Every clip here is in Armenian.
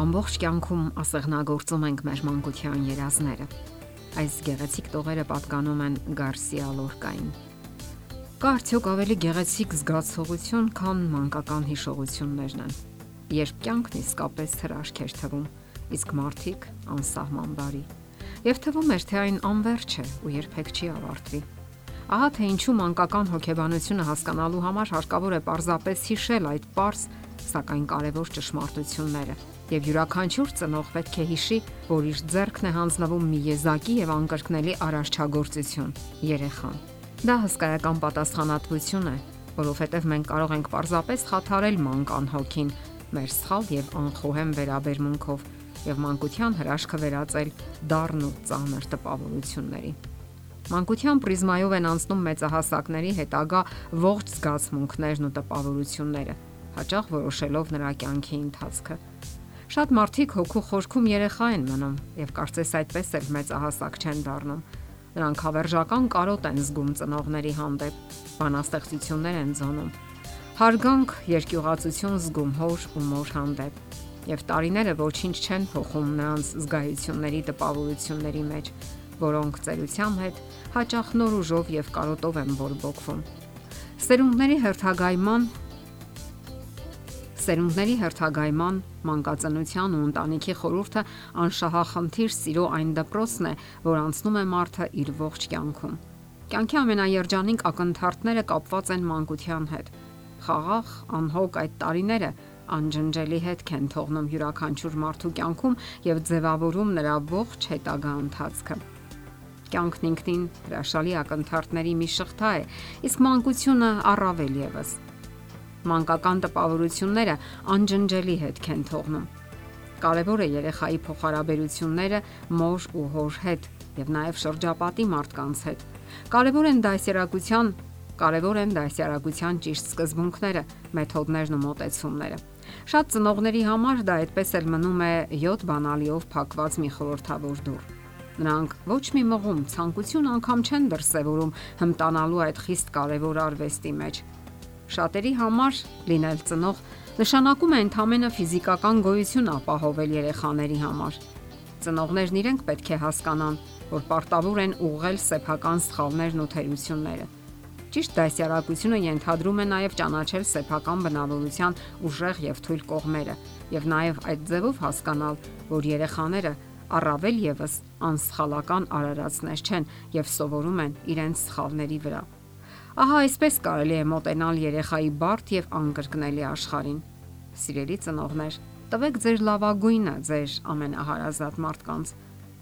ամբողջ կյանքում ասեղնագործում ենք մեր մանկության երազները։ Այս գեղեցիկ տողերը պատկանում են Գարսիա Լորկային։ Կա արդյոք ավելի գեղեցիկ զգացողություն, քան մանկական հիշողություններն են։ Երբ կյանքն իսկապես հրաշք էր թվում, իսկ մարդիկ անսահման բարի։ Եվ թվում էր, թե այն անverջ է ու երբեք չի ավարտվի։ Ահա թե ինչու մանկական հոգեբանությունը հասկանալու համար հարկավոր է պարզապես հիշել այդ པարս, սակայն կարևոր ճշմարտությունները եւ յուրաքանչյուր ծնող պետք է հիշի, որ իր ձեռքն է հանձնվում մի եզակի եւ անկրկնելի արարչագործություն՝ երեխան։ Դա հսկայական պատասխանատվություն է, որովհետեւ մենք կարող ենք պարզապես խաթարել մանկան հոգին մեր սխալ եւ անխոհեմ վերաբերմունքով եւ մանկության հրաշքը վերածել դառն ու ծանր տպավորությունների։ Մանկության պրիզմայով են անցնում մեծահասակների հետագա ողջ զգացմունքներն ու տպավորությունները, հաճախ որոշելով նրա կյանքի ընթացքը։ Շատ մարդիկ հոգու խորքում երեխա են մնում եւ կարծես այդպես էլ մեծահասակ չեն դառնում։ Նրանք հավերժական կարոտ են զգում ծնողների հանդեպ, բանաստեղծություններ են զոնում։ Հարգանք, երկյուղացություն զգում հոր ու մոր հանդեպ։ Եվ տարիները ոչինչ չեն փոխում նրանց զգայությունների տպավորությունների մեջ, որոնք ծերության հետ հաճախ նոր ուժով եւ կարոտով են բորբոքվում։ Սերունդների հերթագայման Սերունդների հերթագայման, մանկածնության ու ընտանիքի խորհուրդը անշահախնդիր սիրո այն դպրոցն է, որ անցնում է մարդը իր ողջ կյանքում։ Կյանքի ամենաերջանիկ ակնթարթները կապված են մանկության հետ։ Խաղաղ, անհոգ այդ տարիները անջնջելի հետք են թողնում յուրաքանչյուր մարդու կյանքում եւ ձևավորում նրա ողջ հետագա ընթացքը։ Կյանքն ինքնին հրաշալի ակնթարթների մի շղթա է, իսկ մանկությունը առավել եւս մանկական տպավորությունները անջնջելի հետք են թողնում։ Կարևոր է երեխայի փոխհարաբերությունները մոր ու հոր հետ եւ նաեւ շրջապատի մարդկանց հետ։ Կարևոր են դասերակցության կարևոր են դասյարակության ճիշտ սկզբունքները, մեթոդներն ու մոտեցումները։ Շատ ծնողների համար դա այդպես էլ մնում է 7 բանալիով փակված մի խորթավոր դուռ։ Նրանք ոչ մի մղում ցանկություն անգամ չեն դրսևորում հմտանալու այդ խիստ կարևոր արվեստի մեջ, Շատերի համար լինել ծնող նշանակում է ընդհանրապես ֆիզիկական գոյություն ապահովել երեխաների համար։ Ծնողներն իրենք պետք է հասկանան, որ պարտավոր են ուղղել սեփական սխալներն ու թերությունները։ Ճիշտ դասյարակությունը ենթադրում է նաև ճանաչել սեփական բնավորության ուժեղ եւ թույլ կողմերը եւ նաև այդ ձևով հասկանալ, որ երեխաները առավել եւս անսխալական արարածներ չեն եւ սովորում են իրենց սխալների վրա։ Ահա այսպես կարելի է մոտենալ երեխայի բարդ եւ անկրկնելի աշխարհին։ Սիրելի ծնողներ, տվեք ձեր լավագույնը ձեր ամենահարազատ մարդկանց։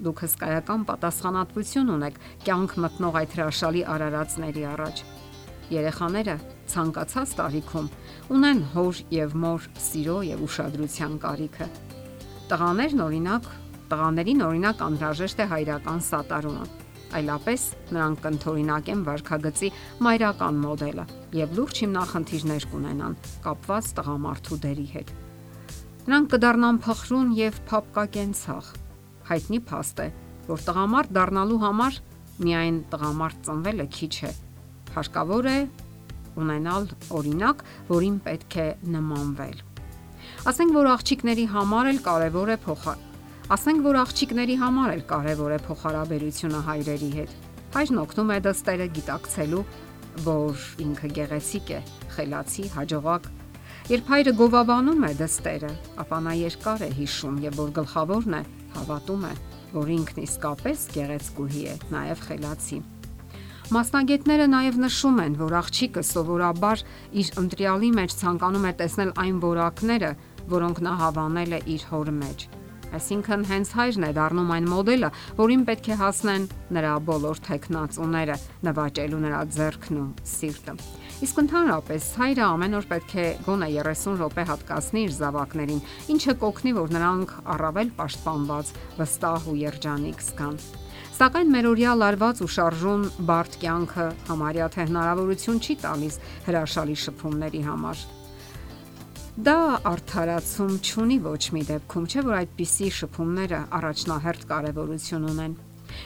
Դուք հսկայական պատասխանատվություն ունեք կյանք մտնող այդ հրաշալի արարածների առաջ։ Երեխաները ցանկացած տարիքում ունեն հոր եւ մոր սիրո եւ ուշադրության կարիքը։ Տղաներն օրինակ, տղաներին օրինակ անհրաժեշտ է հայրական սատարումը այլապես նրանք կընթորինակեն վարքագծի մայրական մոդելը եւ լուրջ հիմնախնդիրներ կունենան կապված տղամարդու դերի հետ։ Նրանք կդառնան փխրուն եւ փապկակենցաղ։ Հայտնի փաստ է, որ տղամարդ դառնալու համար միայն տղամարդ ծնվելը քիչ է։ Հարկավոր է ունենալ օրինակ, որին պետք է նմանվել։ Ասենք որ աղջիկների համար էլ կարևոր է փոխա Ասենք որ աղջիկների համար էլ կարևոր է փոխհարաբերությունը հայրերի հետ։ Հայրն օգնում է դստերը գիտակցելու, որ ինքը գեղեցիկ է, խելացի, հաջողակ։ Երբ հայրը գովաբանում է դստերը, ապա նա երկար է հիշում եւ որ գլխավորն է, հավատում է, որ ինքն իսկապես գեղեցկուհի է, նաեւ խելացի։ Մասնագետները նաև նշում են, որ աղջիկը սովորաբար իր ընտրյալի մեջ ցանկանում է տեսնել այն որակները, որոնք նա հավանել է իր հոր մեջ։ Այսինքն հենց հայրն է դառնում այն մոդելը, որին պետք է հասնեն նրա բոլոր տեխնացուները, նվաճելու նրա ձեռքն ու սիրտը։ Իսկ ընդհանրապես հայրը ամեն օր պետք է գոնե 30 րոպե հատկացնի իր զավակներին, ինչը կօգնի, որ նրանք առավել պաշտպանված, վստահ ու երջանիկ զգան։ Սակայն մերօրյա լարված ու շարժուն բարդ կյանքը համարյա թե հնարավորություն չի տալիս հրաշալի շփումների համար Դա արդարացում չունի ոչ մի դեպքում, չէ՞ որ այդպիսի շփումները առաջնահերթ կարևորություն ունեն։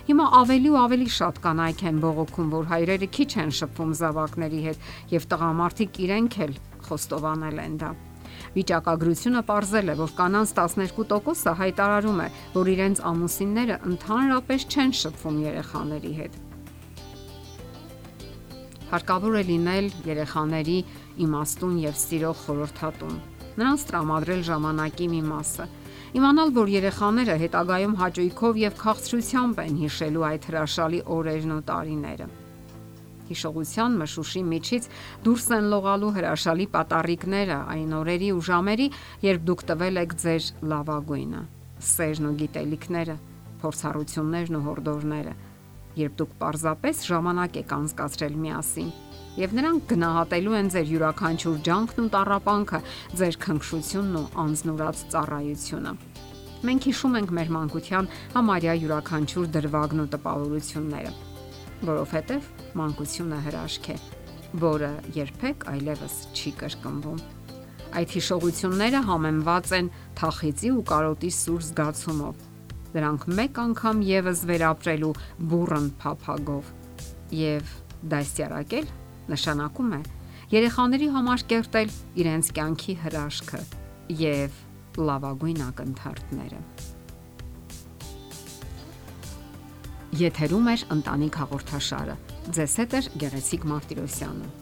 Հիմա ավելի ու ավելի շատ կանայք են բողոքում, որ հայրերը քիչ են շփվում զավակների հետ եւ տղամարդիկ իրենք էլ խոստովանել են դա։ Վիճակագրությունը ողրզել է, որ կանանց 12%-ը հայտարարում է, որ իրենց ամուսինները ընդհանրապես չեն շփվում երեխաների հետ։ Հարկավոր է լինել երեխաների իմաստուն եւ սիրող խորհրդատուն, նրանց տրամադրել ժամանակի մի մասը, իմանալ, որ երեխաները հետագայում հաճույքով եւ քաղցրությամբ են հիշելու այդ հրաշալի օրերն ու տարիները հիշողության մշուշի միջից դուրս են լողալու հրաշալի պատառիկները այն օրերի ու ժամերի, երբ դուք տվել եք ձեր լավագույնը, սերն ու գիտելիքները, փորձառություններն ու հորդորները, երբ դուք պարզապես ժամանակ եք անցկացրել միասին եւ նրանք գնահատելու են ձեր յուրաքանչյուր ջանքն ու տառապանքը, ձեր քնքշությունն ու անznուրած ծառայությունը։ Մենք հիշում ենք մեր մանկության համարյա յուրաքանչյուր դրվագն ու տպավորությունները որովհետև մանկությունը հրաշք է, որը երբեք այլևս չի կրկնվում։ Այդ հիշողությունները համեմված են թախիծի ու կարոտի սուր զգացումով։ Դրանք մեկ անգամ եւս վերապրելու բուրըն փափագով։ Եվ դաստիարակել նշանակում է երեխաների համար կերտել իրենց կյանքի հրաշքը եւ լավագույն ակնթարթները։ Եթերում է ընտանիք հաղորդաշարը։ Ձեզ հետ է Գեղեցիկ Մարտիրոսյանը։